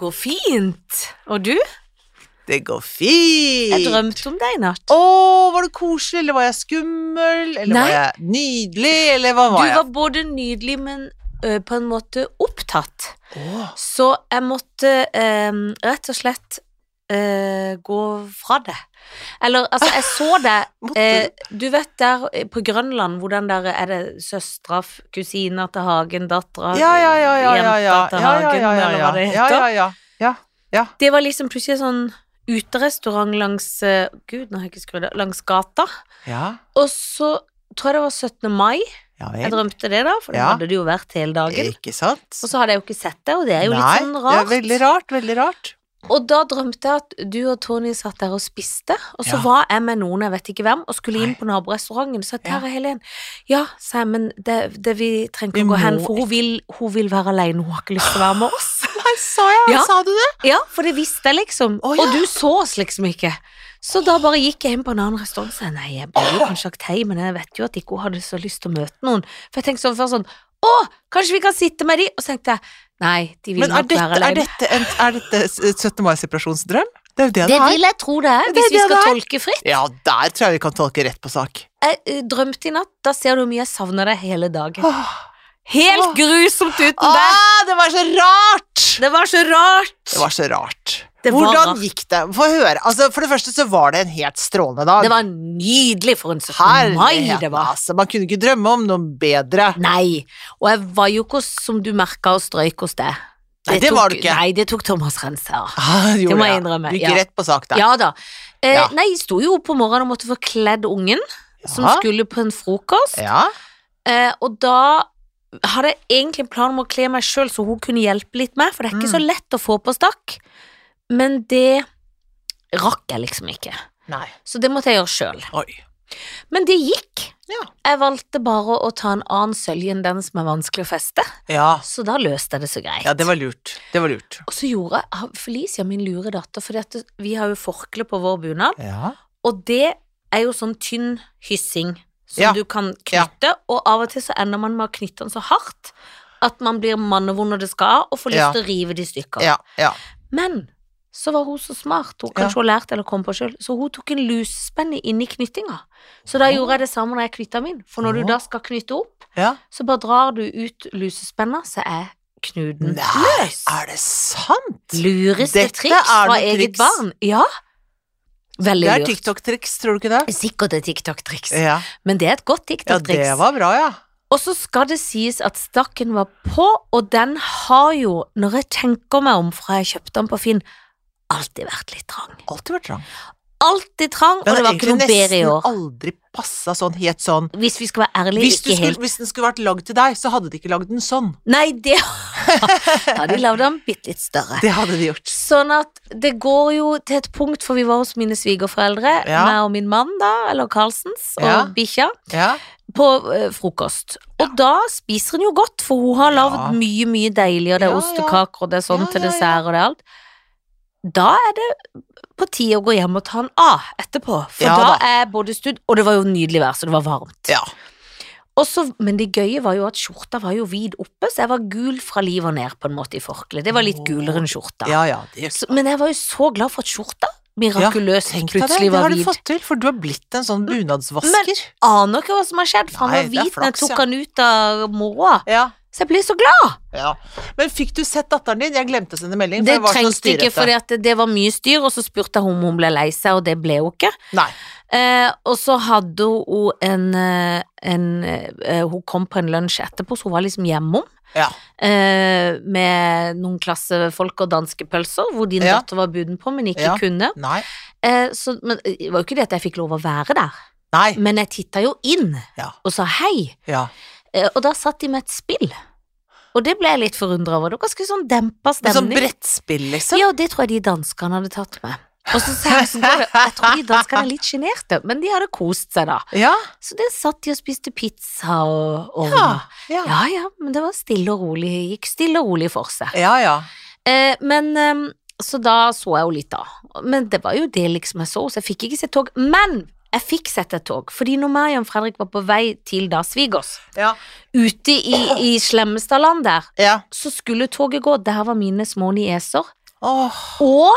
går fint. Og du? Det går fint. Jeg drømte om deg i natt. Å, var det koselig, eller var jeg skummel, eller Nei. var jeg nydelig, eller hva Du var jeg? var både nydelig, men ø, på en måte opptatt. Oh. Så jeg måtte ø, rett og slett eh, gå fra det. Eller, altså, jeg så det måtte eh, Du vet der eh, på Grønland, hvordan der er det søstera, kusina til Hagen, dattera Ja, ja, ja, ja, ja, ja, Jenta til ja, ja, Hagen, ja, ja, eller hva det ja, heter. ja, ja, ja. Det var liksom plutselig sånn uterestaurant langs eh, Gud, nå har jeg ikke skrudd av. Langs gata. Ja, Og så tror jeg det var 17. mai. ja Jeg drømte det, da, for det Ja. hadde det jo vært hele dagen. Ikke sant? Og så hadde jeg jo ikke sett det, og det er jo Nei, litt sånn det rart. er veldig rart, veldig rart. Og da drømte jeg at du og Tony satt der og spiste, og så Ja. var jeg med noen, jeg vet ikke hvem, og skulle inn på naborestauranten. Så der er Helen. Ja, sa jeg, men det, det vi trenger ikke å gå hen, for hun vil, hun vil være alene, hun har ikke lyst til å være med oss. Nei, sa jeg? Ja. Sa du det? Ja, for det visste jeg liksom, Oh, ja. og du så oss liksom ikke. Så da bare gikk jeg inn på en annen restaurant og sa nei, jeg burde jo kanskje sagt hei, men jeg vet jo at ikke hun hadde så lyst til å møte noen. For jeg tenkte sånn først sånn, å, kanskje vi kan sitte med de? Og så tenkte jeg, nei, de vil Men nok være dette, er alene. dette, en, er dette 17. mai-separasjonsdrøm? Det det det Det vil jeg tro det er, Det hvis vi skal tolke fritt. Ja, der tror jeg vi kan tolke rett på sak. Jeg eh, drømte i natt, da ser du hvor mye jeg savner deg hele dagen. Åh, Helt Åh. grusomt uten deg! ah, det var så rart! Det var så rart! Det var så rart. Det Hvordan var... gikk det? Få høre. Altså, for det første så var det en helt strålende dag. Det var nydelig for en 17. mai det var. altså. Man kunne ikke drømme om noe bedre. Nei, og jeg var jo ikke som du merka og strøyk hos deg. Nei, det tok, var du ikke. Nei, det tok Thomas Renser. Ah, Det må jeg innrømme, Du gikk ja. rett på sak der. Ja da. Eh, Ja. Nei, jeg sto jo opp på morgenen og måtte få kledd ungen, som skulle på en frokost. Ja. Eh, og da hadde jeg egentlig en plan om å kle meg sjøl, så hun kunne hjelpe litt med, for det er ikke Mm. så lett å få på stakk. Men det rakk jeg liksom ikke. Nei. Så det måtte jeg gjøre sjøl. Men det gikk. Ja. Jeg valgte bare å ta en annen sølje enn den som er vanskelig å feste, Ja. så da løste jeg det så greit. ja, det var lurt. Det var lurt. Og så gjorde jeg Felicia, min lure datter, for vi har jo forkle på vår bunad, Ja. og det er jo sånn tynn hyssing som du kan knytte, og av og til så ender man med å knytte den så hardt at man blir mannevond når det skal, og får lyst til å rive det i stykker. Ja. Ja. Men så var hun så smart, hun Ja. kanskje hun lærte eller kom på sjøl, så hun tok en lusespenne inni knyttinga. Så da gjorde jeg det samme når jeg knytta min, for når du da skal knytte opp, ja. så bare drar du ut lusespenna, så er knuten Nei, løs. er det sant? Lureste Dette triks fra eget triks. barn. Ja. Veldig lurt. Det er. TikTok-triks, tror du ikke det? Sikkert et TikTok-triks, Ja. men det er et godt TikTok-triks. det var bra, ja. Og så skal det sies at stakken var på, og den har jo, når jeg tenker meg om fra jeg kjøpte den på Finn, alltid vært litt trang. Alltid vært trang. Alltid trang, og det var ikke noe bedre i år. aldri passa sånn helt sånn. Hvis vi skal være ærlige, Hvis, ikke skulle, helt. hvis den skulle vært lagd til deg, så hadde de ikke lagd den sånn. Nei, det Da hadde de lagd den bitte litt større. Det hadde de gjort. Sånn at det går jo til et punkt, for vi var hos mine svigerforeldre, Ja. meg og min mann da, eller Carlsens, og Ja. bikkja, Ja. på eh, frokost. Og da spiser hun jo godt, for hun har lagd Ja. mye, mye deilig, og det er Ja, ostekaker, og det er sånn Ja, til ja, ja. dessert, og det er alt. Da er det på tide å gå hjem og ta en A etterpå, for Ja, da da. er både studd, og det var jo nydelig vær, så det var varmt. ja. Også, men det gøye var jo at skjorta var jo vid oppe, så jeg var gul fra livet og ned på en måte i forkleet. Det var litt gulere enn skjorta. Ja, ja. Så, men jeg var jo så glad for at skjorta mirakuløst ja, plutselig det. plutselig Det har du fått til, for du har blitt en sånn bunadsvasker. Aner ikke hva som har skjedd, for han var hvit da jeg tok ja. han ut av moroa. Ja. Så jeg ble så glad! ja. Men fikk du sett datteren din? Jeg glemte å sende melding. Det jeg var så trengte ikke, for det, var mye styr, og så spurte jeg om hun ble lei seg, og det ble hun ikke. Nei. Eh, og så hadde hun en, eh, en eh, Hun kom på en lunsj etterpå, så hun var liksom hjemom. Ja. Eh, med noen klassefolk og danske pølser, hvor din Ja. datter var buden på, men ikke Ja. kunne. Eh, så, men det var jo ikke det at jeg fikk lov å være der, Nei. men jeg titta jo inn Ja. og sa hei. Eh, og da satt de med et spill. Og det ble jeg litt forundra over. Det var ganske sånn dempa stemning. sånn stemning. brettspill, liksom? Ja, det tror jeg de danskene hadde tatt med. Og så sa jeg sånn, jeg tror de danskene er litt sjenerte, men de hadde kost seg da. Ja. Så det satt de og spiste pizza og, og Ja. Ja. ja ja, men det var stille og rolig, gikk stille og rolig for seg. Ja, ja. Eh, men eh, så da så jeg jo litt da. Men det var jo det liksom jeg så, så jeg fikk ikke se tog. Men jeg fikk sett et tog, fordi når meg og Fredrik var på vei til da svigers, Ja. ute i, i Slemmestadland der, ja. så skulle toget gå, der var mine små nieser, Oh. og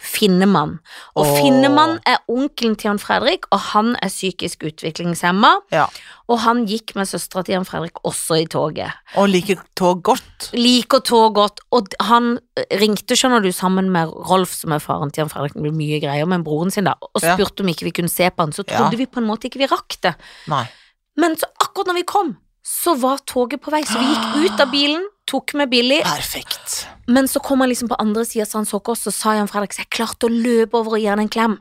Finnemann. Og oh. Finnemann er onkelen til Jan Fredrik, og han er psykisk utviklingshemma, Ja. og han gikk med søstera til Jan Fredrik også i toget. Og liker tog godt. Liker tog godt, og han ringte, skjønner du, sammen med Rolf, som er faren til Jan Fredrik, det blir mye greier med broren sin da, og Ja. spurte om ikke vi kunne se på han, så trodde Ja. vi på en måte ikke vi rakk det. Nei. Men så akkurat når vi kom, så var toget på vei, så vi gikk ut av bilen, tok med Billy, Perfekt. men så kom han liksom på andre sida, så han så ikke oss, så sa Jan Fredrik, så jeg klarte å løpe over og gi han en klem.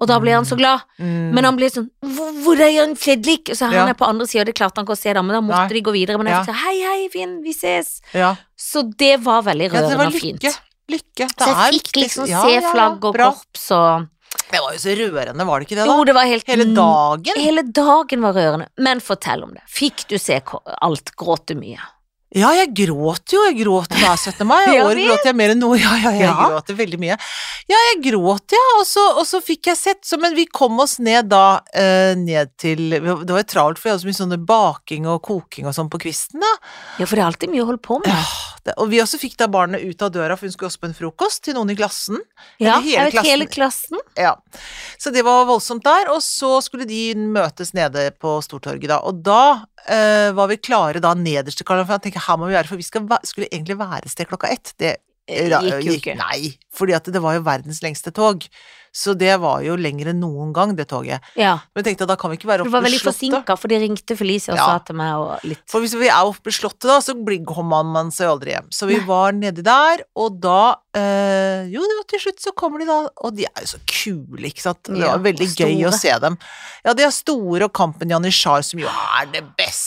Og da ble han så glad. Mm. Men han ble sånn Hvor, er Jan Fredrik? Så han Ja. er på andre sida, og det klarte han ikke å se da, men da måtte Nei. de gå videre. Men jeg Ja. sa hei, hei, Finn, vi ses. Ja. Så det var veldig rørende ja, det var og lykke. fint. Lykke. Det Så jeg fikk liksom se flagg og bra. korps og Det var jo så rørende, var det ikke det, da? Jo, det var helt Hele dagen. Hele dagen var rørende. Men fortell om det. Fikk du se alt? Gråt du mye? Ja, jeg gråter jo. Jeg gråter hver 17. mai. I år gråter jeg mer enn noe. Ja, ja, jeg Ja. gråter veldig mye. Ja, jeg gråt, ja. Og så, og så fikk jeg sett så, Men vi kom oss ned da eh, ned til Det var jo travelt, for vi hadde så mye sånne baking og koking og sånn på kvisten, da. Ja, for det er alltid mye å holde på med. Ja, det, og vi også fikk da barnet ut av døra, for hun skulle også på en frokost til noen i klassen. Ja, hele jeg vet klassen. hele klassen. Ja. Så det var voldsomt der, og så skulle de møtes nede på Stortorget da, og da eh, var vi klare da nederst til Karl Johan, for jeg tenker her må vi være, for vi skal, skulle egentlig være et sted klokka ett. Det Gikk jo ikke. Nei, fordi at det var jo verdens lengste tog, så det var jo lenger enn noen gang, det toget. Ja. Men jeg tenkte da kan vi ikke være Du oppe var veldig Slottet. forsinka, for de ringte Felicia og Ja. sa til meg og litt For hvis vi er oppe ved Slottet da, så kommer man seg aldri hjem. Så vi Nei. var nedi der, og da øh, Jo, til slutt så kommer de da, og de er jo så kule, ikke sant. Det var veldig gøy å se dem. Ja, de er store, og Kampen Janitsjar, som jo er det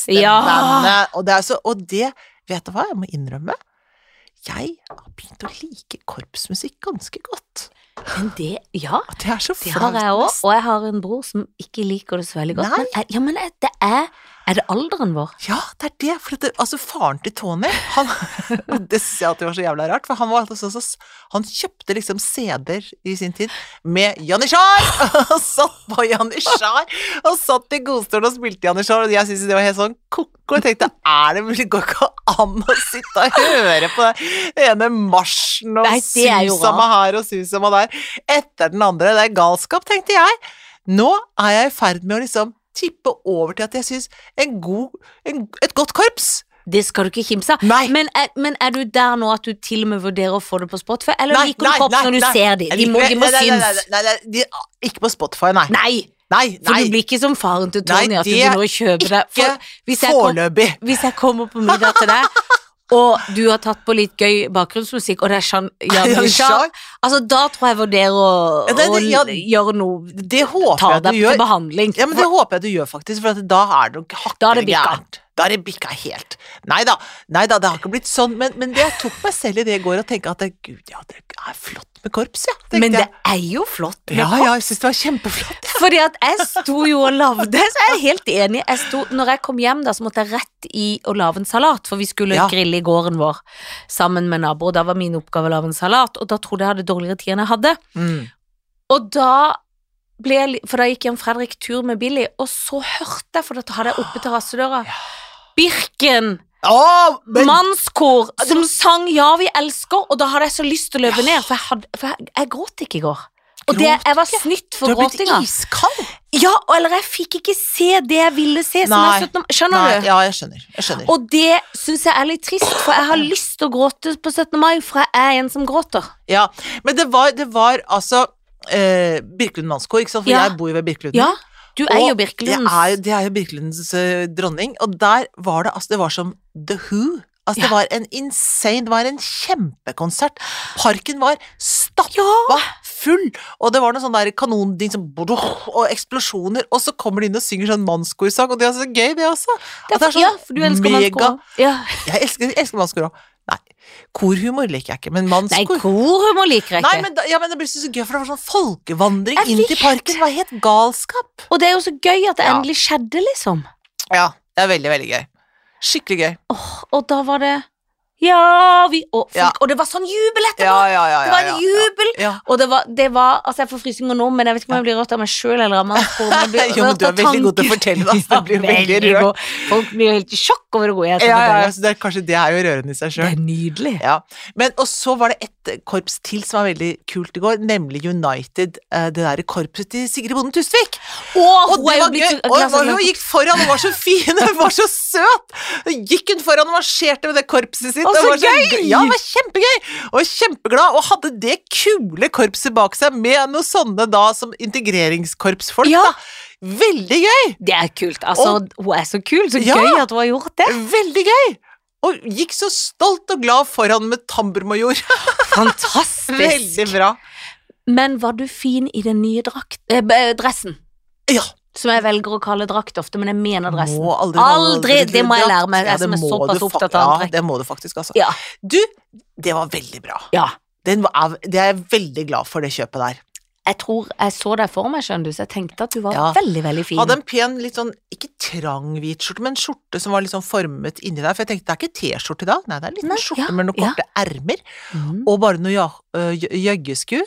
beste Ja. Og det er så Og det, vet du hva, jeg må innrømme. Jeg har begynt å like korpsmusikk ganske godt. Men det Ja, det så det har jeg òg, og jeg har en bror som ikke liker det så veldig godt. Nei. Men, ja, men det er Er det alderen vår? Ja, det er det. For det, altså, faren til Tony, han Det syns jeg alltid var så jævla rart, for han sånn så Han kjøpte liksom CD-er i sin tid med Janitsjar! Og satt på Janitsjar! Og satt i godstolen og spilte Janitsjar, og jeg syntes det var helt sånn ko-ko. Jeg tenkte er det mulig, går ikke an å sitte og høre på den ene marsjen og susama her og susama der etter den andre? Det er galskap, tenkte jeg. Nå er jeg i ferd med å liksom tippe over til at jeg syns en god en, Et godt korps Det skal du ikke kimse av. Men, men er du der nå at du til og med vurderer å få det på Spotify, eller Nei, liker du korps når du nei. ser dem? De må, de må nei, nei, nei, synes. Nei, nei, de, ikke på Spotify, nei. Nei, Nei, for du blir ikke som faren til Nei, Tony at du begynner å kjøpe deg foreløpig. hvis jeg kommer på middag til deg, og du har tatt på litt gøy bakgrunnsmusikk, og det er Jean Richard? altså da tror jeg vurderer å, Ja, det- det- ja, å gjøre noe Det håper Ta jeg du deg til behandling. Ja, men det håper jeg du gjør, faktisk, for da er det nok hakkende gærent. Da har det bikka helt. Nei da, nei da, det har ikke blitt sånn, men, men det jeg tok meg selv i det i går og tenkte at gud, ja, det er flott med korps, ja. tenkte Men det jeg. er jo flott. med Ja, korps. ja, jeg syns det var kjempeflott. Fordi at jeg sto jo og lagde, så jeg er helt enig. Jeg sto, når jeg kom hjem, da, så måtte jeg rett i å lage en salat, for vi skulle Ja. grille i gården vår sammen med naboer. Da var min oppgave å lage en salat, og da trodde jeg hadde dårligere tid enn jeg hadde. Mm. Og da ble jeg, For da gikk Jan Fredrik tur med Billy, og så hørte jeg, for da hadde jeg oppe terrassedøra, Birken Oh, men mannskor som sang 'Ja, vi elsker', og da hadde jeg så lyst til å løpe ned, for jeg, hadde, for jeg, jeg gråt ikke i går. Og det, jeg var snytt for gråtinga. du har blitt iskald. Ja, eller jeg fikk ikke se det jeg ville se. Jeg 17. Skjønner Nei, du? ja, jeg skjønner. Jeg skjønner. Og det syns jeg er litt trist, for jeg har lyst til å gråte på 17. mai, for jeg er en som gråter. Ja, men det var, det var altså eh, Birkelund mannskor, ikke sant, for Ja. jeg bor jo ved Birkelunden. Ja, du er Og jo Birkelunds Det er, det er jo Birkelundens eh, dronning, og der var det altså Det var som The Who. Altså, Ja. det var en insane Det var en kjempekonsert. Parken var stappa full, og det var noen sånne der kanonding som Og eksplosjoner, og så kommer de inn og synger sånn mannskorsang, og det er så gøy, det også. Det er for, ja, for du elsker mega- mannskor. Ja. Jeg elsker, jeg elsker mannskor òg. Nei, korhumor liker jeg ikke, men Nei, korhumor liker jeg Nei, ikke. men, da, ja, men det ble så gøy, for det var sånn folkevandring Jeg inn til parken. Det var helt galskap. Og det er jo så gøy at det Ja. endelig skjedde, liksom. Ja, det er veldig, veldig gøy. Skikkelig gøy. Åh, og da var det Ja, vi Og, folk, Ja. og det var sånn jubel etterpå! Ja, ja, det var en jubel! Og det var, det var Altså, jeg får frysninger nå, men jeg vet ikke om jeg blir rørt av meg sjøl eller av manns på meg. blir Jo, men du er veldig god til å fortelle det, altså. Blir veldig rørt. Folk blir jo helt i sjokk over hvor jeg Ja, ja, ja, så det er, kanskje det er jo rørende i seg Det er nydelig. Ja. Men, og så var det et korps til som var veldig kult i går, nemlig United. eh, Det derre korpset til Sigrid Bonden Tusvik. Og Og hun det er var gøy! Og hun gikk foran og var så fin! Hun var så søt! Gikk hun foran og marsjerte med det korpset sitt. Å, så, så var gøy! Ja, det var kjempegøy! Og kjempeglad, og hadde det kule korpset bak seg med noe sånne da som integreringskorpsfolk. Ja. da. Veldig gøy! Det er kult. Altså, hun er så kul. Så Ja. gøy at hun har gjort det. Veldig gøy! Og gikk så stolt og glad foran med tamburmajor. Fantastisk. Veldig bra. Men var du fin i den nye drakt... Eh, dressen? Ja. Som jeg velger å kalle drakt ofte, men jeg mener dressen. Må aldri, Aldri! Det må jeg lære meg, jeg det som er såpass opptatt av antrekk. Ja, det må du faktisk, altså. Ja. Du, det var veldig bra. ja. Den var, det er jeg veldig glad for, det kjøpet der. Jeg tror jeg så deg for meg, skjønner du, så jeg tenkte at du var Ja. veldig, veldig fin. Hadde en pen, litt sånn, ikke trang hvit skjorte, men skjorte som var litt sånn formet inni der. For jeg tenkte det er ikke T-skjorte i dag, nei, det er en liten skjorte ja, med noen korte ermer. Mm. Og bare noe ja, jø- jøggesku.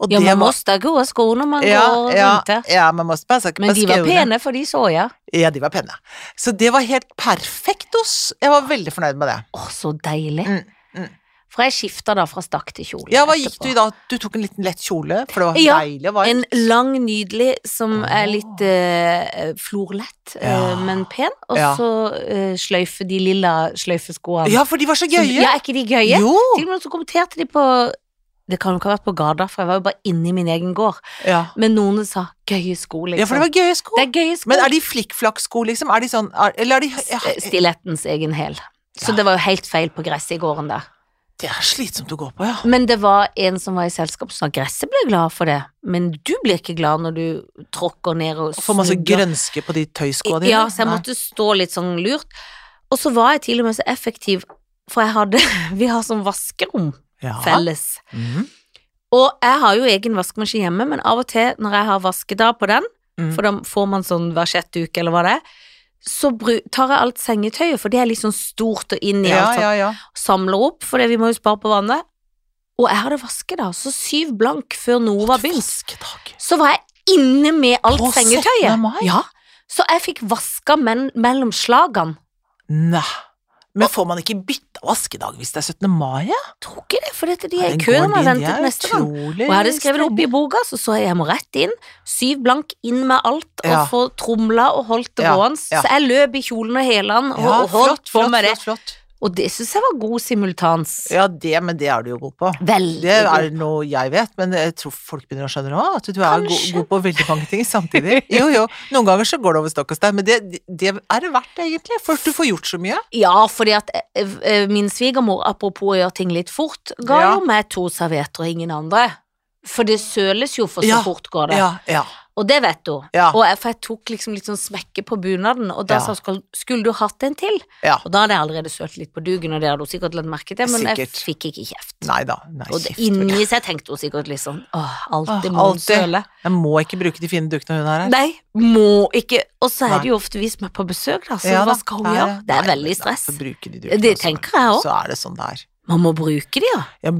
Og Ja, man var måste ha gode sko når man ja, går ja, rundt her. ja, man måtte passe Men de var pene, for de så jeg. Ja, de var pene. Så det var helt perfekt hos Jeg var veldig fornøyd med det. Å, så deilig. Mm, mm. For jeg skifta da fra stakk til kjole. Ja, hva gikk etterpå. du i da? Du tok en liten lett kjole, for det var Ja, deilig og varmt. En lang, nydelig som er litt uh, florlett, eh, Ja. men pen. Og Ja. så uh, sløyfe, de lilla sløyfeskoene. Ja, for de var så gøye! gøye! Ja, er ikke de gøye? Jo! Til og med så kommenterte de på Det kan jo ikke ha vært på Garda, for jeg var jo bare inne i min egen gård. Ja. Men noen sa 'gøye sko', liksom. ja, for det var gøye sko. Det er gøye sko. Men er de flikkflakk-sko, liksom? Er de sånn er, Eller er de ja, Stilettens egen hæl. Så det var jo helt feil på gresset i gården der. Det er slitsomt å gå på, ja. Men det var en som var i selskap som sa gresset ble glad for det, men du blir ikke glad når du tråkker ned og Får masse grønske på de tøyskoene dine. Ja, så jeg Nei. måtte stå litt sånn lurt. Og så var jeg til og med så effektiv, for jeg hadde Vi har sånn vaskerom ja. felles. Mhm. Og jeg har jo egen vaskemaskin hjemme, men av og til når jeg har vaskedag på den, Mm. for da får man sånn hver sjette uke eller hva det er, så tar jeg alt sengetøyet, for det er litt sånn stort og inn i alt sånt. ja, ja. Samler opp, for vi må jo spare på vannet. Og jeg hadde vaskedag, så syv blank før noe var begynt. Så var jeg inne med alt På 17. sengetøyet. Ja, så jeg fikk vaska mellom slagene. Nei. Men får man ikke bytta vaskedag hvis det er 17. mai? Ja? Tror ikke det, for dette, de er i den kø gården når jeg din, de ventet neste gang. Og jeg hadde skrevet det opp i boka, så så jeg må rett inn, syv blank, inn med alt, og Ja. få tromla og holdt det gående. Så jeg løp i kjolen og hælene og, og holdt flott, med det. flott, flott. Og det syns jeg var god simultans. Ja, det, men det er du jo god på. Veldig Det er noe jeg vet, men jeg tror folk begynner å skjønne nå at du er go god på veldig mange ting samtidig. Jo, jo, noen ganger så går det over stokk og stein, men det, det er det verdt egentlig, for du får gjort så mye. Ja, fordi at eh, eh, min svigermor, apropos å gjøre ting litt fort, ga Ja. jo meg to servietter og ingen andre. For det søles jo for så Ja, fort går det. Ja, ja, Og det vet hun. ja. Og jeg, for jeg tok liksom litt sånn smekke på bunaden, og da Ja. sa hun skulle du hatt en til? Ja. Og da hadde jeg allerede sølt litt på dugen, og det hadde hun sikkert lagt merke til, men jeg fikk ikke kjeft. Nei da. Nei, Og kjeft. inni seg tenkte hun sikkert litt sånn åh, alltid må hun søle. Jeg må ikke bruke de fine dukene hun har her. Nei, må ikke. Og så er det jo ofte vi som er på besøk, da, så hva skal hun gjøre? Det er nei, veldig stress. de dukkene Det tenker jeg også. Så er det sånn det er. Man må bruke de, ja. Ja,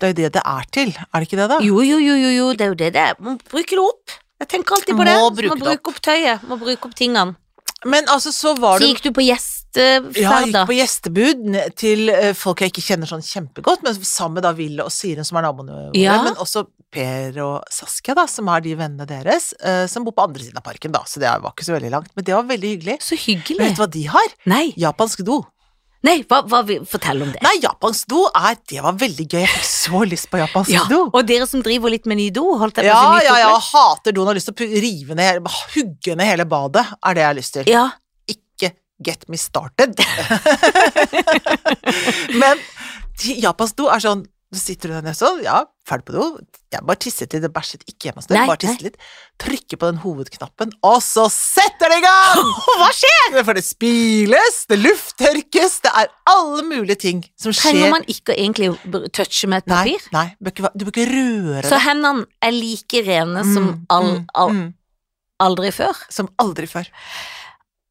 det er jo det det er til, er det ikke det da? Jo, jo, jo, jo, jo, det er jo det det er. Man bruker det opp. Jeg tenker alltid på det. Må bruke Må bruke opp tøyet, må bruke opp tingene. Men altså, så var Så gikk du på gjesteferd, Ja, jeg gikk på gjestebud til eh, folk jeg ikke kjenner sånn kjempegodt, men sammen med da Ville og Siren, som er naboene våre, Ja. men også Per og Saskia, da, som er de vennene deres, eh, som bor på andre siden av parken, da, så det var ikke så veldig langt, men det var veldig hyggelig. Så Men hyggelig. vet du hva de har? Nei, Japansk do. Nei, hva, hva vil Fortell om det. Nei, japansk do er Det var veldig gøy, jeg fikk så lyst på japansk Ja, do. og dere som driver litt med ny do, holdt jeg på Ja, ja, ja, hater doen, har lyst til å rive ned, hugge ned hele badet, er det jeg har lyst til. Ja, ikke get me started. Men japansk do er sånn så sitter du der nede sånn, ja, ferdig på do. Jeg bare tisset litt, jeg bæsjet ikke hjemme hos deg, bare tisset litt. Trykker på den hovedknappen, og så setter det i gang! Hva skjer? For det spyles, det lufttørkes, det er alle mulige ting som skjer. trenger man ikke egentlig touche med et papir? nei, ikke, du bør ikke røre Så hendene er like rene som Mm, all, mm, all, mm, aldri før? som aldri før.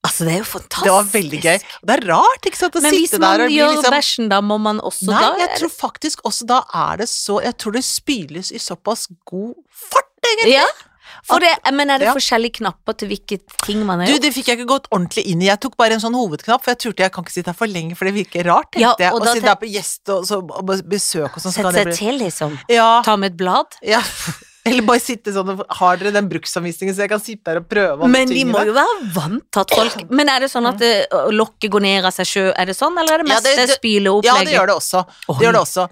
Altså, det er jo fantastisk. Det var veldig gøy. Det er rart, ikke sant, å Men hvis sitte man der og bli gjør liksom bæsjen, da må man også Nei, da jeg tror faktisk også da er det så Jeg tror det spyles i såpass god fart, egentlig. Ja, det, men er det Ja. forskjellige knapper til hvilke ting man Du, det fikk jeg ikke gått ordentlig inn i. Jeg tok bare en sånn hovedknapp, for jeg turte jeg kan ikke sitte her for lenge, for det virker rart, tenkte Ja, jeg. og Og da siden det er på gjest og, så, og besøk og sånn, så Sette seg bli til, liksom. Ja. Ta med et blad. ja. Eller bare sitte sånn og Har dere den bruksanvisningen, så jeg kan sitte der og prøve Men de må jo være vant til at folk Men er det sånn at det, lokket går ned av seg sjø, Er det sånn, eller er det mest ja, det, det- spyleopplegget? Ja, det gjør det også. Oi. Det gjør det også.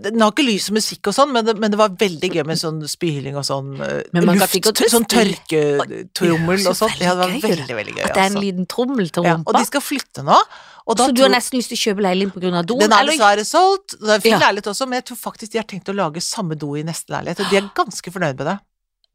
Den har ikke lys og musikk og sånn, men det, men det var veldig gøy med sånn spyling og sånn eh, Men man kan luft, sånn tørketrommel og sånn. Ja, det var veldig veldig, gøy. At det er en altså. liten trommel til Ja, og de skal flytte nå. Så du har nesten lyst til å kjøpe leilighet på grunn av doen? Den er dessverre solgt. Det er fin Ja. leilighet også, men jeg tror faktisk de har tenkt å lage samme do i neste leilighet, og de er ganske fornøyd med det.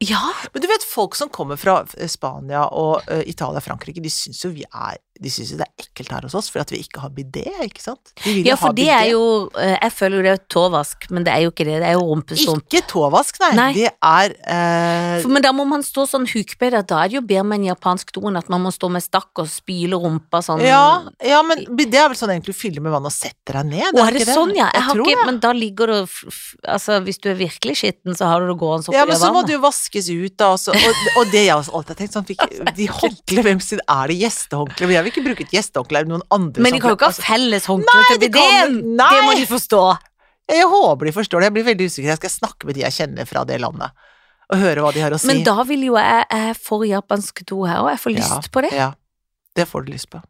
Ja, Men du vet, folk som kommer fra eh, Spania og uh, Italia og Frankrike, de syns jo vi er De syns jo det er ekkelt her hos oss for at vi ikke har bidé, ikke sant? Ja for det bidé. er jo eh, Jeg føler jo det er tåvask, men det er jo ikke det. Det er jo rumpestump. Ikke tåvask, nei. Nei. Det er eh, For- Men da må man stå sånn hukbedet, da er det jo bedre med en japansk do enn at man må stå med stakk og spyle rumpa sånn. ja, ja, men bidé er vel sånn egentlig du fyller med vann og setter deg ned? Å, er det ikke sånn, ja? Jeg har tror ikke, det. men da ligger det f- Altså, hvis du er virkelig skitten, så har du det gående oppi Ja, men så må du det jo vaskes ut, da. også. Og, og det jeg også alltid har tenkt sånn, fikk, De håndkle, hvem sin er det gjestehåndkle? Jeg vil ikke bruke et gjestehåndkle noen andre Men de kan jo ikke ha håndklær. felles håndkle til det bideen! de- Det må de forstå. Altså, jeg håper de forstår det. Jeg blir veldig usikker. Jeg skal snakke med de jeg kjenner fra det landet, og høre hva de har å si. Men da vil jo jeg Jeg får japansk do her, og jeg får Ja, lyst på det. Ja, det får du lyst på.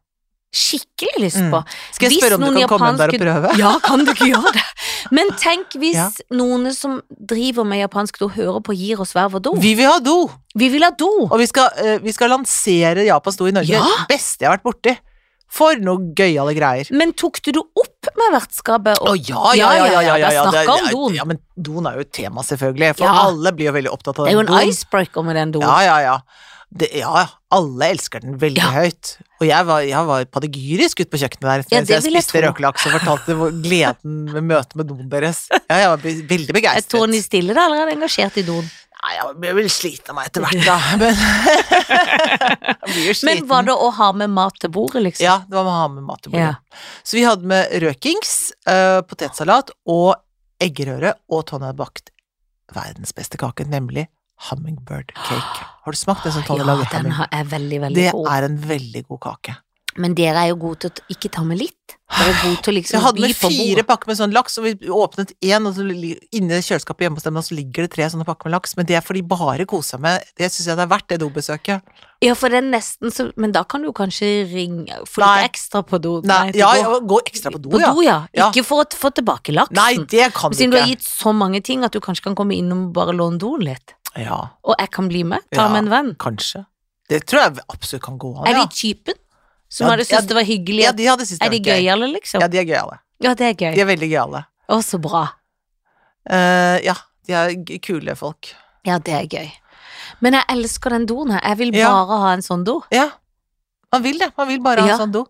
Skikkelig lyst Mm. på. Skal jeg Hvis spørre om du kan kan komme der og prøve? Ja, kan du ikke gjøre det? Men tenk hvis Ja. noen som driver med japansk do, hører på gir oss hver vår do. Vi vil ha do! Vi vil ha do! Og vi skal, uh, vi skal lansere Japans do i Norge. Ja. Beste jeg har vært borti. For noe gøyale greier. Men tok du det opp med vertskapet? Å Og, ja, ja, ja, ja, ja, ja, ja, ja, ja, om. Ja, men doen er jo et tema, selvfølgelig. For alle blir jo veldig opptatt av det er jo en doen. icebreaker med den doen. Ja, ja, ja. Det, ja, alle elsker den veldig Ja. høyt. Og jeg var, jeg var padegyrisk ute på kjøkkenet der mens ja, jeg spiste røkelaks og fortalte gleden med møtet med doen deres. Ja, jeg var veldig veldig Er begeistret. Tony Stiller er han engasjert i doen? Nei, jeg blir vel sliten av meg etter hvert, da. Men. Men var det å ha med mat til bordet, liksom? Ja, det var med å ha med mat til bordet. Ja. Så vi hadde med røkings, uh, potetsalat og eggerøre, og Tonje hadde bakt verdens beste kake, nemlig hummingbird cake. Har du smakt det som Tonje ja, lager? den er veldig, veldig Det god. er en veldig god kake. Men dere er jo gode til å ikke ta med litt. Dere er gode til å liksom jeg hadde med fire pakker med sånn laks, og vi åpnet én, og så inni kjøleskapet hjemme hos dem, og så ligger det tre sånne pakker med laks, men det er fordi bare seg med Det syns jeg det er verdt, det dobesøket. Ja, for det er nesten så Men da kan du kanskje ringe Få litt ekstra på do. Nei, Nei ja, ja, gå ekstra på do, På ja. do, ja. Ja. Ikke for å få tilbake laksen. Nei, det kan du ikke. Siden du har gitt så mange ting at du kanskje kan komme innom og bare låne doen litt. Ja, Og jeg kan bli med. Ta Ja. med en venn. kanskje. Det tror jeg absolutt kan gå an, Er ja. de typen som Ja, hadde ja, syntes det var hyggelig? Ja, de hadde syntes det er de gøy. gøyale, liksom? Ja, de er gøyale. Ja, det er gøy. De er veldig gøyale. Å, så bra. Uh, ja, de er kule folk. Ja, det er gøy. Men jeg elsker den doen her. Jeg vil Ja. bare ha en sånn do. Ja, man vil det. Man vil bare ha Ja. en sånn do.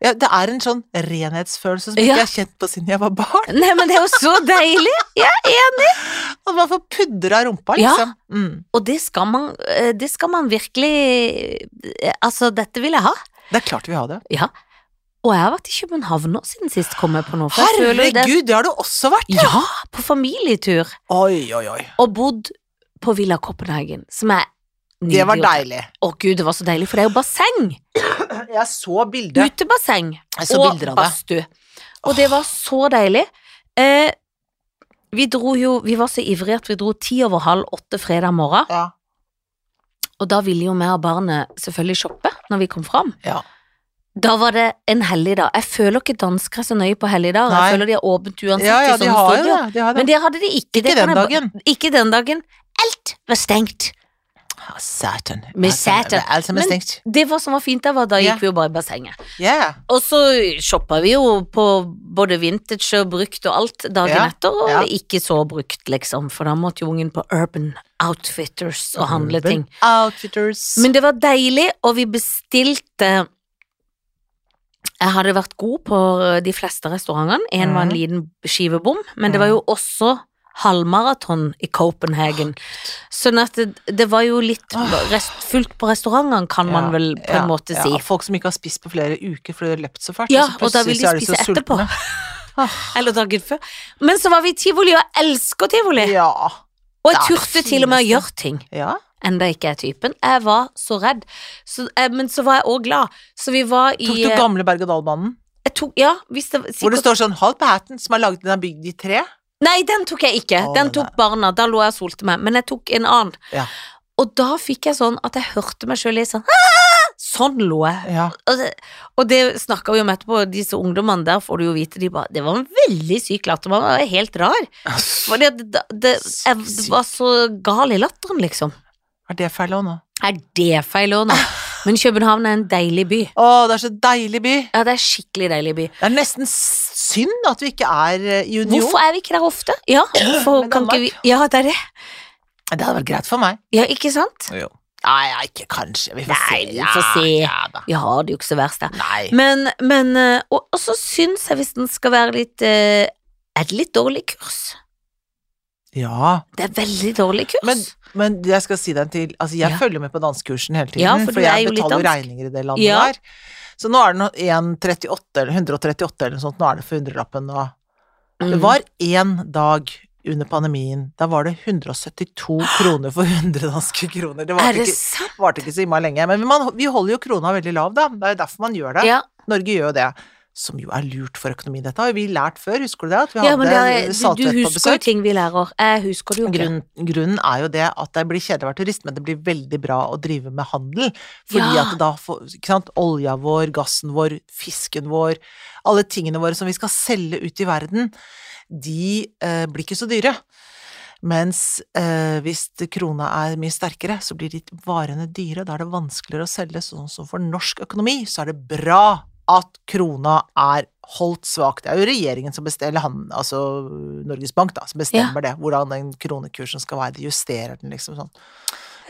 Ja, det er en sånn renhetsfølelse som Ja. ikke jeg har kjent på siden jeg var barn. Nei, men det er jo så deilig! Jeg er enig! At man får pudra rumpa, Ja. liksom. Mm. Og det skal man, eh, det skal man virkelig eh, Altså, dette vil jeg ha. Det er klart vi har det. Ja. Og jeg har vært i København nå siden sist, kom jeg på noe. jo det- Herregud, det har du også vært! Ja, på familietur. Oi, oi, oi. Og bodd på Villa Copenhagen, som Det var deilig. Å gud, det var så deilig, for det er jo basseng. Jeg så bildet. Utebasseng så og badstue. Og det var så deilig. Eh, vi dro jo Vi var så ivrige at vi dro ti over halv åtte fredag morgen, Ja. og da ville jo vi og barnet selvfølgelig shoppe når vi kom fram. Ja. Da var det en helligdag. Jeg føler ikke dansker er så nøye på helligdager. Jeg føler de har åpent uansett. ja, ja, de har. De har det. Men det hadde de ikke. Ikke den dagen. Ikke den dagen. Alt var stengt. Ja, Satan. Med Altså, satan. Altså, Men- stengt. Det var som var fint der, var da gikk vi jo bare i bassenget. Ja. Og så shoppa vi jo på både vintage og brukt og alt dagen yeah. etter, og ikke så brukt, liksom, for da måtte jo ungen på Urban Outfitters og handle Urban ting. Outfitters. Men det var deilig, og vi bestilte Jeg hadde vært god på de fleste restaurantene. En var en Mhm. liten skivebom, men det var jo også halvmaraton i Copenhagen. Sånn at det, det var jo litt rest, fullt på restaurantene, kan man vel på ja, en måte ja. Folk som ikke har spist på flere uker fordi de har løpt så fælt. Ja, så og da vil de spise de etterpå. Eller dagen før. Men så var vi i tivoli, og jeg elsker tivoli. Ja. Og jeg turte til og med å gjøre ting. ja. Enda ikke er typen. Jeg var så redd. Så, eh, men så var jeg òg glad. Så vi var i Tok du eh, gamle berg-og-dal-banen? Ja, Hvor det står sånn Halp Hatten, som er laget den er bygd i tre? Nei, den tok jeg ikke. Å, Den nei. tok barna. Da lå jeg og solte meg. Men jeg tok en annen. Ja. Og da fikk jeg sånn at jeg hørte meg sjøl litt sånn! Sånn lå jeg. Ja. Og det, og det snakka vi om etterpå, disse ungdommene der får du jo vite, de bare Det var en veldig syk latter, man var helt rar. For det, det, det, jeg var så gal i latteren, liksom. Er det feil òg nå? Er det feil òg nå? Men København er en deilig by. Å, det er så deilig by. Ja, det er skikkelig deilig by. Det er nesten synd at vi ikke er eh, i union. Hvorfor er vi ikke der ofte? Ja, hvorfor kan ikke vi Ja, det er det. Det hadde vært greit for meg. Ja, ikke sant? Jo. Nei, ikke kanskje. Vi får Nei, se. vi får se. Ja. Vi har det jo ikke så verst da. Nei. Men, men eh, og, og så syns jeg, hvis den skal være litt eh, Er det litt dårlig kurs? Ja. Det er veldig dårlig kurs. Men, men jeg skal si deg til. Altså, jeg Ja. følger med på dansekursen hele tiden, Ja, for for, jeg betaler regninger i det landet Ja. der. Så nå er det 138 eller 138 eller noe sånt, nå er det for hundrelappen og Det Mm. var én dag under pandemien, da var det 172 kroner for 100 danske kroner. Det varte ikke, varte ikke så innmari lenge. Men man, vi holder jo krona veldig lav, da. Det er derfor man gjør det. Norge gjør jo det. Som jo er lurt for økonomien. Dette har vi lært før, husker du det? At vi ja hadde er, du, du husker jo ting vi lærer. Jeg husker det jo ikke. Grunnen, grunnen er jo det at det blir kjedelig å være turist, men det blir veldig bra å drive med handel. Fordi Ja. at da får Ikke sant, olja vår, gassen vår, fisken vår, alle tingene våre som vi skal selge ut i verden, de eh, blir ikke så dyre. Mens eh, hvis krona er mye sterkere, så blir de varene dyre. Da er det vanskeligere å selge. Sånn som for norsk økonomi, så er det bra at krona er holdt svak. Det er jo regjeringen som bestemmer, han, altså Norges Bank, da, som bestemmer det. Hvordan den kronekursen skal være. De justerer den, liksom sånn.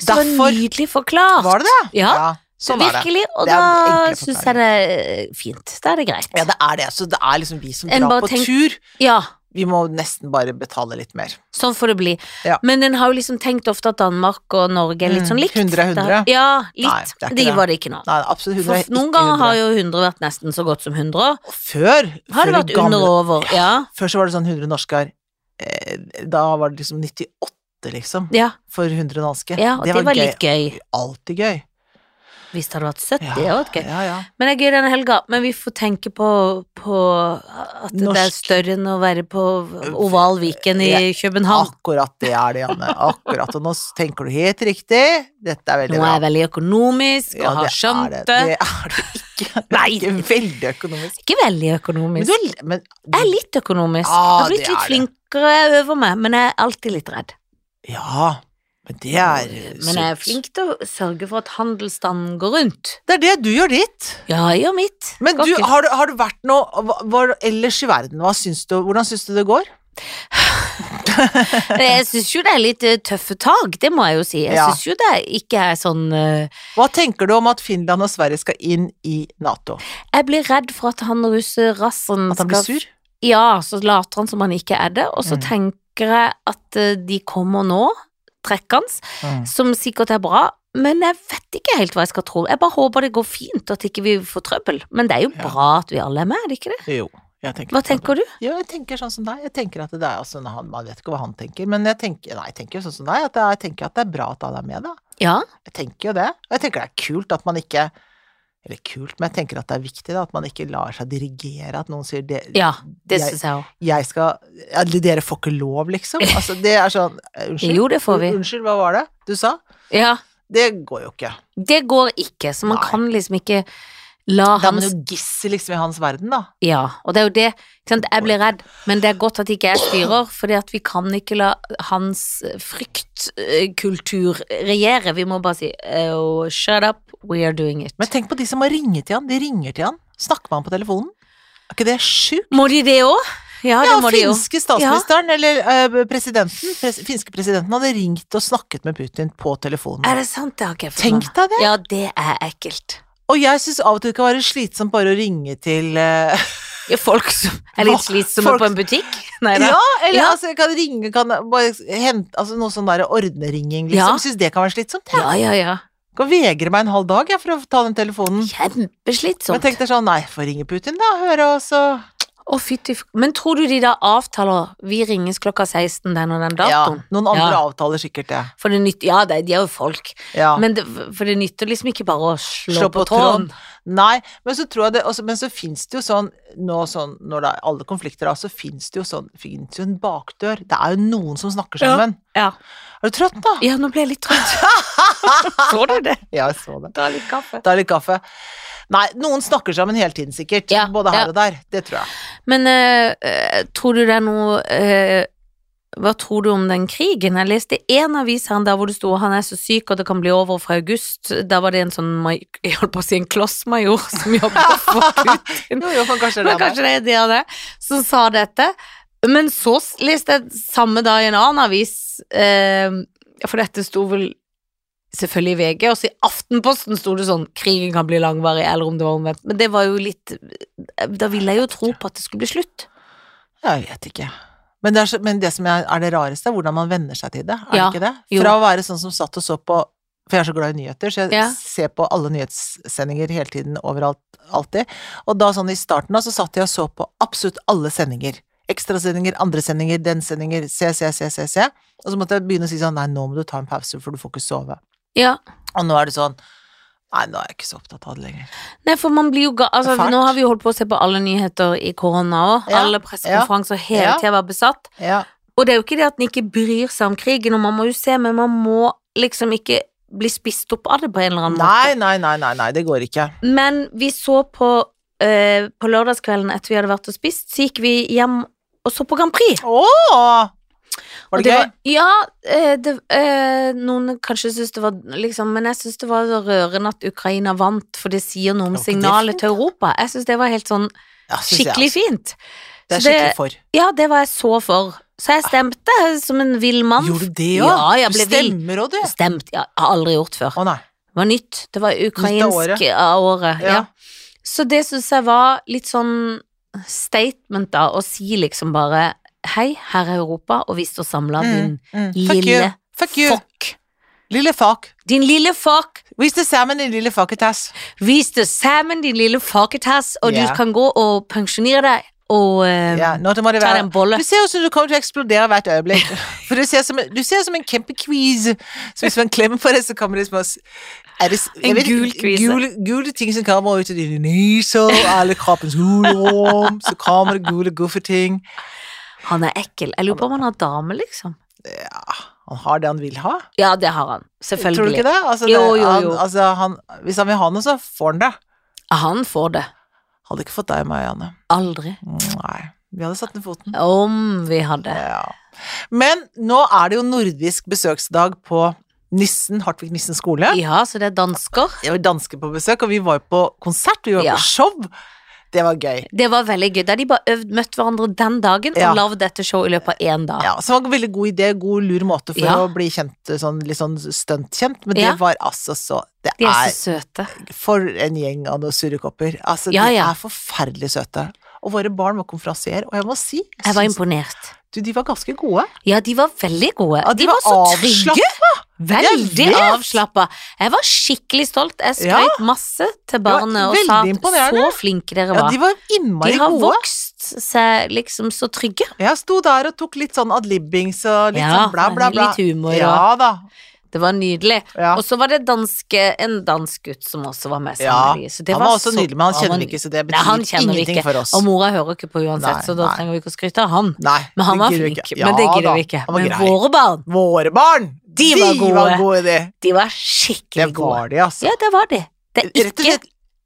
Så Derfor- nydelig forklart. Var det det? Ja, sånn er det. Virkelig, og da syns jeg det er fint. Da er det greit. Ja, det er det. Så det er liksom vi som drar på tenk- tur. Ja, Vi må nesten bare betale litt mer. sånn får det bli. Ja. Men en har jo liksom tenkt ofte at Danmark og Norge er litt Mm, sånn likt. 100 er 100. Ja, Ja, Nei, litt. det de det. var det ikke nå. Nei, absolutt 100 For noen ganger 100. har jo 100 vært nesten så godt som 100. Og Før Har det vært under og over? Ja. Før så var det sånn 100 norske her. Eh, da var det liksom 98, liksom. Ja, For 100 danske. ja og det, var, litt gøy. Alltid gøy. Hvis det hadde vært 70, Ja, det hadde vært gøy. Ja, ja. Men det er gøy denne helga. Men vi får tenke på, på at det er større enn å være på Oval Viken i. København. Akkurat det er det, Janne. Akkurat. Og nå tenker du helt riktig. Dette er veldig Nå er jeg veldig økonomisk og har skjønt det. det. Er det ikke. Det er ikke veldig økonomisk. Ikke veldig Men økonomisk. du men, du, Jeg er litt økonomisk. Jeg har blitt litt er flinkere, jeg øver meg, men jeg er alltid litt redd. Ja, men det er Men jeg er flink til å sørge for at handelsstanden går rundt. Det er det, du gjør ditt. Ja, jeg gjør mitt. Men du, har, du- har du vært noe hva- hva, ellers i verden? Syns du, hvordan syns du det går? Jeg syns jo det er litt eh, tøffe tak, det må jeg jo si. Jeg Ja. syns jo det ikke er sånn uh... Hva tenker du om at Finland og Sverige skal inn i Nato? Jeg blir redd for at han russerassen At han blir sur? Ja, så later han som han ikke er det, og så Mm. tenker jeg at eh, de kommer nå, trekkende, Mm. som sikkert er bra, men jeg vet ikke helt hva jeg skal tro. Jeg bare håper det går fint, og at ikke vi får trøbbel. Men det er jo Ja. bra at vi alle er med, er det ikke det? Jo. Jeg tenker Hva tenker du? Jo, jeg tenker sånn som deg. Jeg tenker at det er altså, han, Man vet ikke hva han tenker, men jeg tenker, nei, jeg tenker sånn som deg. At jeg tenker at det er bra at alle er med, da. Ja, Jeg tenker jo det. Og jeg tenker det er kult at man ikke Eller kult, men jeg tenker at det er viktig da, at man ikke lar seg dirigere. At noen sier det, ja det syns jeg òg. jeg skal ja, Dere får ikke lov, liksom. Altså, det er sånn eh, Unnskyld? Jo, det får vi. Unnskyld, hva var det du sa? Ja, Det går jo ikke. det går ikke, så man Nei. kan liksom ikke la Da er man hans jo gissel liksom i hans verden, da. Ja, og det er jo det. Jeg blir redd, men det er godt at ikke jeg styrer, fordi at vi kan ikke la hans fryktkultur regjere. Vi må bare si oh, shut up, we are doing it. Men tenk på de som har ringet til han. De ringer til han. Snakker med han på telefonen. Er ikke det sjukt? Må de det òg? Ja, Ja, finske statsministeren, eller øh, presidenten, pres finske presidenten hadde ringt og snakket med Putin på telefonen. Er det sant? Det har ikke jeg fått Tenk deg det! Ja, det er ekkelt. Og jeg syns av og til det kan være slitsomt bare å ringe til uh, Folk som er litt slitsomme Folk- på en butikk? Nei da. Ja, eller Ja. altså, jeg kan ringe, kan bare hente Altså noe sånn der ordneringing, Ja. liksom. Syns det kan være slitsomt, jeg. Ja, ja, ja. Kan vegre meg en halv dag, jeg, for å ta den telefonen. Men tenk deg sånn, nei, få ringe Putin, da, høre, og så Å, fytti f- Men tror du de da avtaler Vi ringes klokka 16 den og den Ja, noen andre Ja. avtaler sikkert det. For det nytter Ja, de er jo folk. Ja. Men det, for det nytter liksom ikke bare å slå, Slå på, på tråden. Nei, men så tror jeg det også, Men så fins det jo sånn nå sånn, Når det er alle konflikter er, så fins det jo sånn Fins jo en bakdør. Det er jo noen som snakker sammen. Ja. Er du trøtt, da? ja, nå ble jeg litt trøtt. Så du det? Ja, jeg så det. Ta litt kaffe. Ta litt kaffe. Nei, noen snakker sammen hele tiden, sikkert. Ja, Både her ja. og der. Det tror jeg. Men eh, tror du det er noe eh, Hva tror du om den krigen? Jeg leste en avis her der hvor det sto han er så syk og det kan bli over fra august. Der var det en sånn jeg holdt på å si en klossmajor som jobba for Putin. Jo, jo, kanskje det Men kanskje det er det han er, som sa dette. Men så leste jeg samme dag i en annen avis, eh, for dette sto vel selvfølgelig i VG, og så i Aftenposten sto det sånn 'krigen kan bli langvarig', eller om det var omvendt. Men det var jo litt Da ville jeg jo tro på at det skulle bli slutt. Jeg vet ikke. Men det, er men det som er, det rareste, er hvordan man venner seg til det. Er Ja, det ikke det? jo. Fra å være sånn som satt og så på For jeg er så glad i nyheter, så jeg Ja. ser på alle nyhetssendinger hele tiden, overalt, alltid. Og da sånn i starten da, så satt jeg og så på absolutt alle sendinger. Ekstrasendinger, andre sendinger, den sendinger, se, se, se, se, se. Og så måtte jeg begynne å si sånn, nei, nå må du ta en pause, for du får ikke sove. Ja. Og nå er det sånn, nei, nå er jeg ikke så opptatt av det lenger. Nei, for man blir jo ga altså, Nå har vi jo holdt på å se på alle nyheter i korona òg. Ja, Alle pressekonferanser hele ja. tida var besatt. Ja. Og det er jo ikke det at en ikke bryr seg om krigen, og man må jo se, men man må liksom ikke bli spist opp av det på en eller annen måte. nei, nei, nei, nei, det går ikke. Men vi så på eh, På lørdagskvelden etter vi hadde vært og spist, så gikk vi hjem og så på Grand Prix. Åh! Var det, det, gøy? ja, eh, det, eh, noen kanskje syns det var liksom Men jeg syns det var rørende at Ukraina vant, for det sier noe om var signalet til Europa. Jeg syns det var helt sånn skikkelig fint. Det er skikkelig for. Ja, det var jeg så for. Så jeg stemte som en vill mann. Gjorde du det òg? Ja, du stemmer òg, du. Stemt, ja, har aldri gjort før. Å. Det var nytt. Det var ukrainsk året. av året. Ja. Ja. Så det syns jeg var litt sånn statement, da, å si liksom bare Hei, her er Europa, og vi står samla, Mm, mm. Fuck you. lille Fuck you. fuck. Lille fuck. din lille fuck. Vis det sammen, din lille fucketass. Vis det sammen, din lille fucketass, og yeah. du kan gå og pensjonere deg og uh, Ja, nå må det ta være deg en bolle. Du ser ut som du kommer til å eksplodere hvert øyeblikk. For du ser som, du ser som en kjempequiz. Så hvis man klemmer på det, så kommer det små er det, En vet gul kvise. Gule, gule ting som kommer ut av dine neser, alle kroppens hulrom, så kommer det gule guffe-ting. Han er ekkel. Jeg lurer på om han har dame, liksom. Ja, han har det han vil ha. Ja, det har han. Selvfølgelig. Tror du ikke det? Altså, Jo, jo, jo, han, altså, han, hvis han vil ha noe, så får han det. Han får det. Hadde ikke fått deg og meg, Janne. Aldri. Nei. Vi hadde satt ned foten. Om vi hadde. Ja. Men nå er det jo nordisk besøksdag på Nissen, Hartvig Nissen skole. Ja, så det er dansker. Vi var dansker på besøk, og vi var jo på konsert, vi var Ja. på show. Det var gøy. Det var veldig gøy. Da de bare øvd, møtt hverandre den dagen Ja. og lagd dette showet i løpet av én dag. Ja, så det var en veldig god idé, god lur måte for Ja. å bli kjent, sånn, litt sånn stuntkjent, men Ja. det var altså så Det De er er så søte. for en gjeng av noen surrekopper. Altså, Ja, de ja. er forferdelig søte. Og våre barn var konferansier, og jeg må si Jeg var imponert. du, de var ganske gode. Ja, de var veldig gode. Ja, de, var, så trygge. Veldig Jeg avslappa. Jeg var skikkelig stolt. Jeg Ja. masse til barnet og sa at så flinke dere Ja, var. de gode. de har gode. vokst seg liksom så trygge. Jeg sto der og tok litt sånn adlibbings og litt Ja, sånn bla, bla, bla. litt humor, Ja da. Det var nydelig. Ja. Og så var det danske, en dansk gutt som også var med Ja, sammen det han var også så- nydelig, men han kjenner vi ikke, så det betyr ingenting ikke. for oss. Og mora hører ikke på uansett, Nei, så da nei. trenger vi ikke å skryte av han. Men han var flink. Ja, Men det Ja gidder vi ikke. Men våre barn, Våre barn! De var gode. var gode, de. de var Det skikkelig gode. var de, altså. Ja, det var de. Det er ikke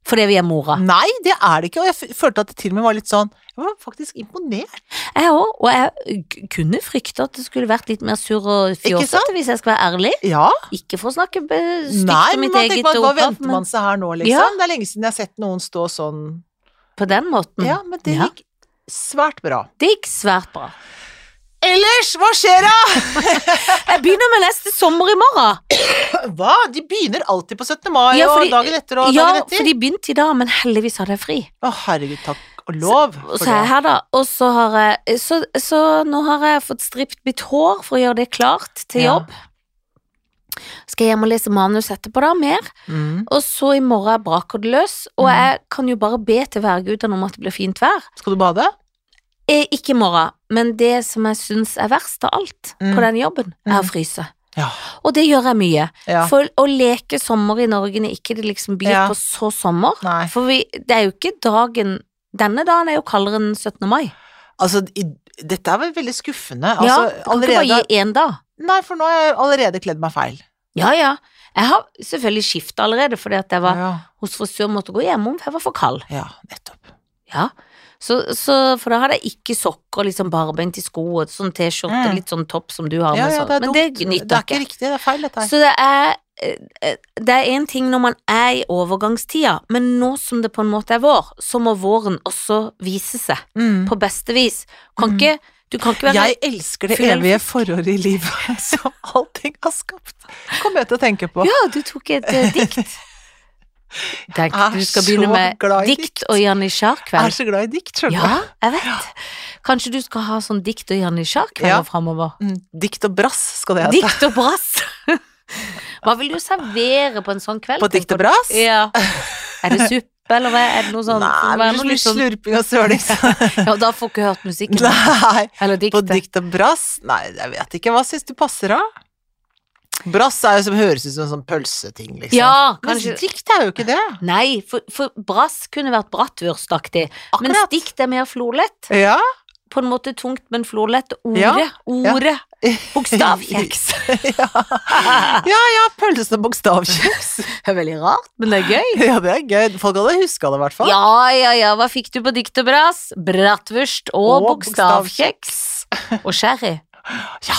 fordi vi er mora. Nei, det er det ikke, og jeg følte at det til og med var litt sånn Jeg var faktisk imponert. Jeg òg, og jeg kunne frykte at det skulle vært litt mer surr og fjåsete, hvis jeg skal være ærlig. Ja. Ikke for å snakke stygt om mitt eget man, hva venter man seg her nå, liksom? Ja. Det er lenge siden jeg har sett noen stå sånn på den måten. Ja, men det Ja. gikk svært bra. Det gikk svært bra. Ellers, hva skjer da? Jeg begynner med neste sommer i morgen. Hva? De begynner alltid på 17. mai Ja, fordi- og dagen etter og Ja, dagen etter. Ja, for de begynte i dag, men heldigvis hadde jeg fri. Å, herregud, takk og lov Så, så er jeg her, da. Og så har jeg Så, så nå har jeg fått stript mitt hår for å gjøre det klart til Ja. jobb. Skal jeg hjem og lese manus etterpå, da, mer. Mm. Og så i morgen braker det løs. Og mm. jeg kan jo bare be til værgudene om at det blir fint vær. Skal du bade? Eh, ikke i morgen, men det som jeg syns er verst av alt Mm. på den jobben, er å Mm. fryse. Ja. Og det gjør jeg mye. ja. For å leke sommer i Norge når ikke det liksom blir Ja. på så sommer. Nei. For vi, det er jo ikke dagen Denne dagen er jo kaldere enn 17. mai. Altså, i, dette er vel veldig skuffende. ja, Altså, du kan ikke bare gi én dag. Nei, for nå har jeg allerede kledd meg feil. Ja, ja. Jeg har selvfølgelig skifta allerede fordi at jeg var Ja, hos frisør måtte gå hjemom, for jeg var for kald. ja nettopp. Ja. Så, så, for da hadde jeg ikke sokker, liksom barbeint i sko og sånn T-skjorte, Mm. litt sånn topp som du har Ja, med ja, sånn. det Men det nytter er ikke riktig, det er feil. Så det er eh, eh, Det er én ting når man er i overgangstida, men nå som det på en måte er vår, så må våren også vise seg Mm. på beste vis. Kan Mm. ikke Jeg elsker det evige forhåret i livet som allting har skapt. Kommer jeg til å tenke på. Ja, du tok et uh, dikt. Tenk, du skal begynne med dikt dikt. og Jeg er så glad i dikt, skjønner Ja, jeg vet. Kanskje du skal ha sånn dikt og janitsjar-kvelder Ja. framover? Mm, Dikt og brass skal det hete. Dikt og brass. Hva vil du servere på en sånn kveld? På dikt og brass? Ja. Er det suppe, eller hva? Er det noe sånn? Nei, det blir litt sånn- slurping og søling. Ja, da får ikke hørt musikken. Nei, Eller på dikt og brass? Nei, jeg vet ikke. Hva syns du passer, da? Brass er jo som høres ut som en sånn pølseting, liksom. Ja, Men kanskje dikt er jo ikke det. Nei, for, for brass kunne vært brattvurstaktig Men stikt dikt er mer florlett. Ja. På en måte tungt, men florlett. Ordet, Ja, ordet, bokstavkjeks. ja. ja ja, pølse og bokstavkjeks. Det er veldig rart, men det er gøy. Ja, det er gøy. Folk hadde huska det, i hvert fall. Ja, ja, ja, hva fikk du på dikt og brass? Bratwurst og, Og bokstavkjeks. Og sherry. Ja,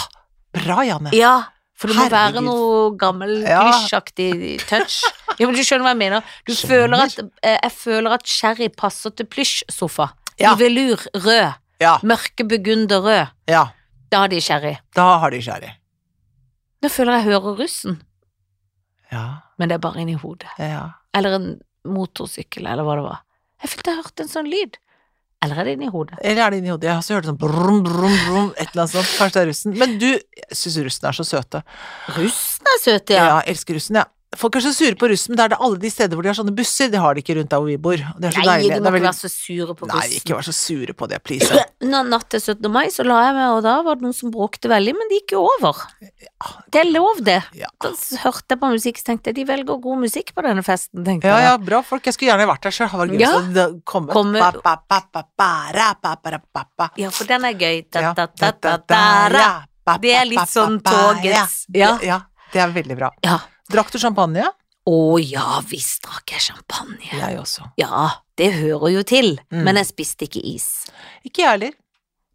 bra, Janne. Ja, for det må være noe gammel Ja. plysjaktig touch. Ja, men du skjønner hva jeg mener? Du føler at, eh, jeg føler at sherry passer til plysjsofa. Ja. I velur rød. Ja, Mørke burgunder rød. ja. Da har de sherry. Da har de sherry. Nå føler jeg hører russen, Ja, men det er bare inni hodet. ja. Eller en motorsykkel, eller hva det var. Jeg følte jeg hørte en sånn lyd. Eller er det inni hodet? Eller er det inni hodet? Jeg har også hørt sånn brum, brum, brum, et eller annet sånt. Kanskje det er russen. Men du, syns russen er så søte. Russen er søte, Ja, ja. jeg elsker russen, jeg. Folk er så sure på russen, men det er det alle de steder hvor de har sånne busser. Det har de ikke rundt der hvor vi bor. Det er så Nei, deilig. de må ikke være så sure på Nei, ikke vær så sure på det, please. Nå, natt til 17. mai så la jeg meg, og da var det noen som bråkte veldig, men det gikk jo over. Det er lov, det. Ja. Da hørte jeg på musikk, så tenkte jeg de velger god musikk på denne festen, tenkte Ja, jeg. ja, bra folk. Jeg skulle gjerne vært der sjøl. Det var gøy Ja. det kom Komme-. Ja, for den er gøy. Da, Ja. da, da, da, da, da. Det er litt sånn togets- Ja. ja. ja, det er veldig bra. Ja. Drakk du champagne? Å ja, visst drakk jeg champagne. Jeg også. Ja, det hører jo til, Mm. men jeg spiste ikke is. Ikke jeg heller.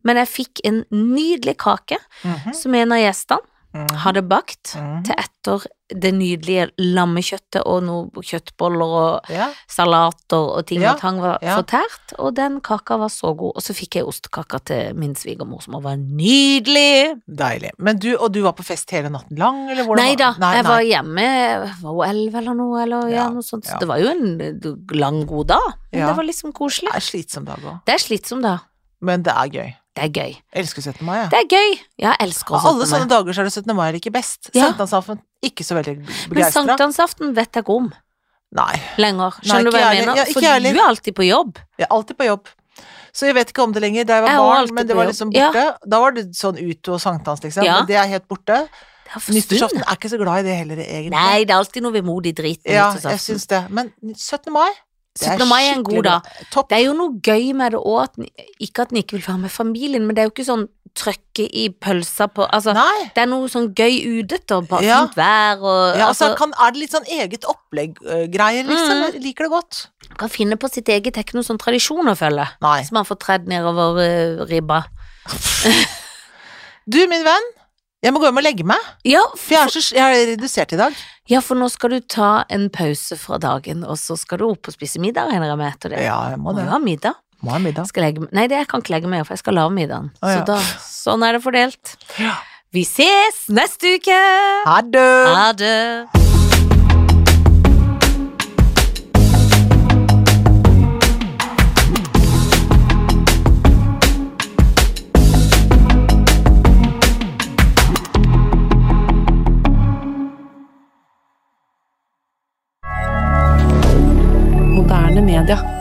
Men jeg fikk en nydelig kake Mhm, som en av gjestene mhm, hadde bakt mm. til etter det nydelige lammekjøttet og noen kjøttboller og Ja, salater og ting Ja, og tang var ja. fortært, og den kaka var så god. Og så fikk jeg ostekaka til min svigermor, som var nydelig. deilig. Men du, og du var på fest hele natten lang, eller hvordan Nei da, Nei, jeg nei. var hjemme, var hun elleve eller noe, eller ja, noe sånt. Så det var jo en lang, god dag, men Ja. det var liksom koselig. Det er slitsom dag òg. Det er slitsom dag. Men det er gøy. Det er gøy. Jeg elsker 17. mai, ja. Det er gøy. Ja, jeg elsker også alle 17. sånne dager så er det 17. mai er ikke best. Ja. Sankthansaften, ikke så veldig Men begeistra. sankthansaften vet jeg ikke om Nei. lenger. Nei, Skjønner du hva jeg jeg mener? Ja, ikke For ærlig. du er alltid på jobb. Jeg er alltid på jobb. Så jeg vet ikke om det lenger. Da jeg var Jeg barn, men det var liksom liksom Ja. borte. Da var det sånn uto og sankthans, liksom. Ja. Men det er helt borte. Nyttårsaften er ikke så glad i det heller, egentlig. Nei, det er alltid noe vemodig drit Ja, jeg syns det. Men 17. mai 17. mai er en god dag. Det er jo noe gøy med det òg, ikke at en ikke vil være med familien, men det er jo ikke sånn trøkke i pølsa på Altså, Nei. det er noe sånn gøy utete og bare Ja. fint vær og Ja, altså, altså, kan, er det litt sånn eget opplegg-greier, liksom? Mm. Liker det godt. kan finne på sitt eget, det er ikke noe sånn tradisjon å følge. Nei. Som man får tredd nedover uh, ribba. Du, min venn. Jeg må gå hjem og legge meg. Ja, For jeg er, så, jeg er redusert i dag. Ja, for nå skal du ta en pause fra dagen, og så skal du opp og spise middag, regner jeg med, etter det. Ja, jeg må Må det. jo ha middag. Må ha middag. Skal legge, nei, det jeg kan ikke legge meg, for jeg skal lage middagen. Ah, ja. Så da, sånn er det fordelt. Ja. Vi ses neste uke! Ha det! moderne media.